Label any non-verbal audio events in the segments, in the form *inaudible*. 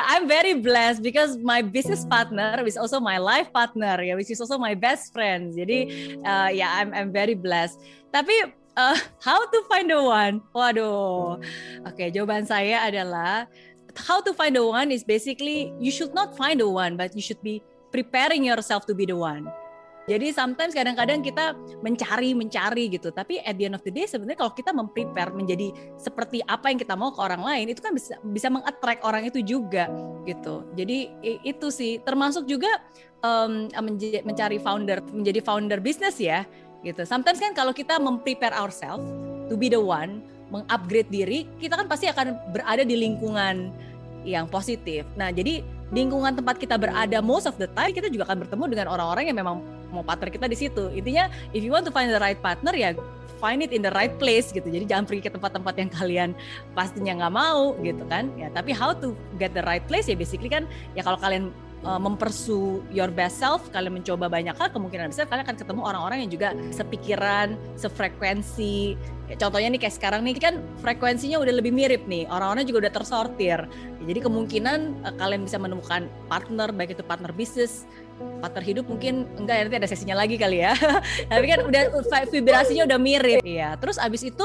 I'm very blessed because my business partner is also my life partner ya, which is also my best friend. Jadi uh, ya yeah, I'm I'm very blessed. Tapi uh, *laughs* how to find the one? Waduh. Oke, okay, jawaban saya adalah how to find the one is basically you should not find the one, but you should be preparing yourself to be the one. Jadi sometimes kadang-kadang kita mencari mencari gitu, tapi at the end of the day sebenarnya kalau kita memprepare menjadi seperti apa yang kita mau ke orang lain itu kan bisa bisa mengattract orang itu juga gitu. Jadi itu sih termasuk juga um, mencari founder menjadi founder bisnis ya gitu. Sometimes kan kalau kita memprepare ourselves to be the one, mengupgrade diri, kita kan pasti akan berada di lingkungan yang positif. Nah, jadi lingkungan tempat kita berada most of the time kita juga akan bertemu dengan orang-orang yang memang mau partner kita di situ. Intinya if you want to find the right partner ya find it in the right place gitu. Jadi jangan pergi ke tempat-tempat yang *laughs* kalian pastinya nggak mau gitu kan. Ya tapi how to get the right place ya basically kan ya kalau kalian uh, mempersu your best self, kalian mencoba banyak hal, kemungkinan besar kalian akan ketemu orang-orang yang juga sepikiran, sefrekuensi. Ya, contohnya nih kayak sekarang nih kan frekuensinya udah lebih mirip nih, orang-orang juga udah tersortir. Ya, jadi kemungkinan uh, kalian bisa menemukan partner, baik itu partner bisnis, partner hidup mungkin enggak ya nanti ada sesinya lagi kali ya. *laughs* Tapi kan udah vibrasinya udah mirip. Iya, terus abis itu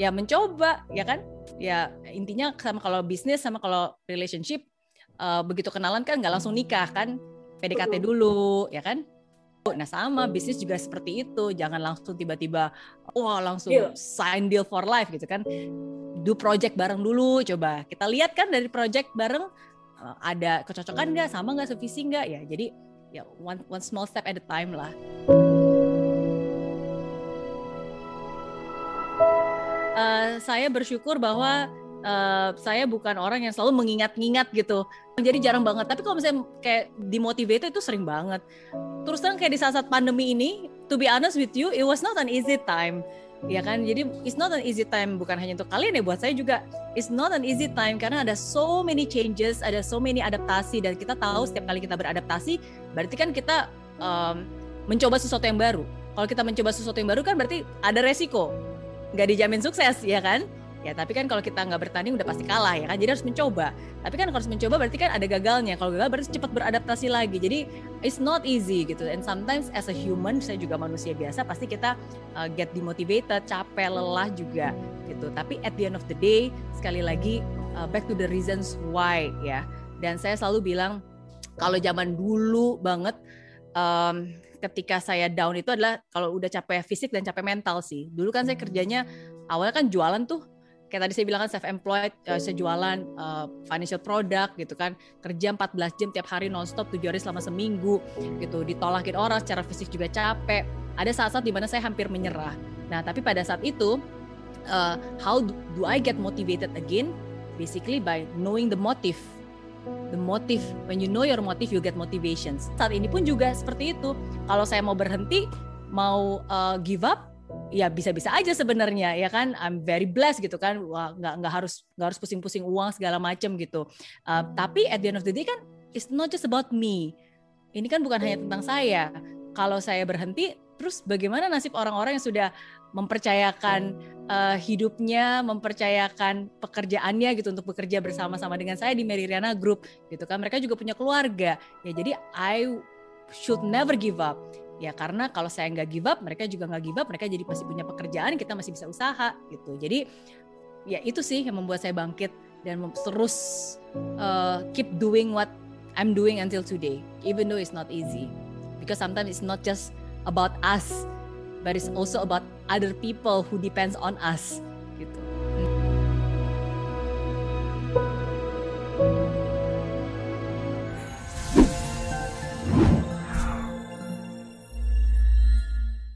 ya mencoba ya kan ya intinya sama kalau bisnis sama kalau relationship uh, begitu kenalan kan nggak langsung nikah kan PDKT dulu ya kan Nah sama bisnis juga seperti itu, jangan langsung tiba-tiba wah langsung deal. sign deal for life gitu kan. Do project bareng dulu, coba kita lihat kan dari project bareng uh, ada kecocokan nggak, sama nggak, sevisi nggak ya. Jadi ya one one small step at a time lah. Uh, saya bersyukur bahwa uh, saya bukan orang yang selalu mengingat-ingat gitu. Jadi jarang banget. Tapi kalau misalnya kayak dimotivate itu sering banget. Terus terang kayak di saat-saat pandemi ini, to be honest with you, it was not an easy time. Ya kan, jadi it's not an easy time bukan hanya untuk kalian ya, buat saya juga it's not an easy time karena ada so many changes, ada so many adaptasi dan kita tahu setiap kali kita beradaptasi, berarti kan kita um, mencoba sesuatu yang baru. Kalau kita mencoba sesuatu yang baru kan berarti ada resiko, nggak dijamin sukses ya kan? Ya tapi kan kalau kita nggak bertanding udah pasti kalah ya kan. Jadi harus mencoba. Tapi kan harus mencoba berarti kan ada gagalnya. Kalau gagal berarti cepat beradaptasi lagi. Jadi it's not easy gitu. And sometimes as a human, saya juga manusia biasa, pasti kita uh, get demotivated, capek, lelah juga gitu. Tapi at the end of the day, sekali lagi uh, back to the reasons why ya. Dan saya selalu bilang kalau zaman dulu banget um, ketika saya down itu adalah kalau udah capek fisik dan capek mental sih. Dulu kan saya kerjanya awalnya kan jualan tuh kayak tadi saya bilang kan self employed uh, eh, saya jualan uh, financial product gitu kan. Kerja 14 jam tiap hari nonstop tujuh hari selama seminggu gitu. Ditolakin orang secara fisik juga capek. Ada saat-saat di mana saya hampir menyerah. Nah tapi pada saat itu uh, how do I get motivated again? Basically by knowing the motive. The motive. When you know your motive you get motivations. Saat ini pun juga seperti itu. Kalau saya mau berhenti mau uh, give up ya bisa-bisa aja sebenarnya ya kan? I'm very blessed gitu kan. Wah nggak nggak harus nggak harus pusing-pusing uang segala macam gitu. Uh, tapi at the end of the day kan it's not just about me. Ini kan bukan hanya tentang saya. Kalau saya berhenti terus bagaimana nasib orang-orang yang sudah mempercayakan uh, hidupnya, mempercayakan pekerjaannya gitu untuk bekerja bersama-sama dengan saya di Meridiana Group gitu kan. Mereka juga punya keluarga. Ya jadi I should never give up ya karena kalau saya nggak give up mereka juga nggak give up mereka jadi masih punya pekerjaan kita masih bisa usaha gitu. Jadi ya itu sih yang membuat saya bangkit dan terus uh, keep doing what I'm doing until today even though it's not easy. Because sometimes it's not just about us but it's also about other people who depends on us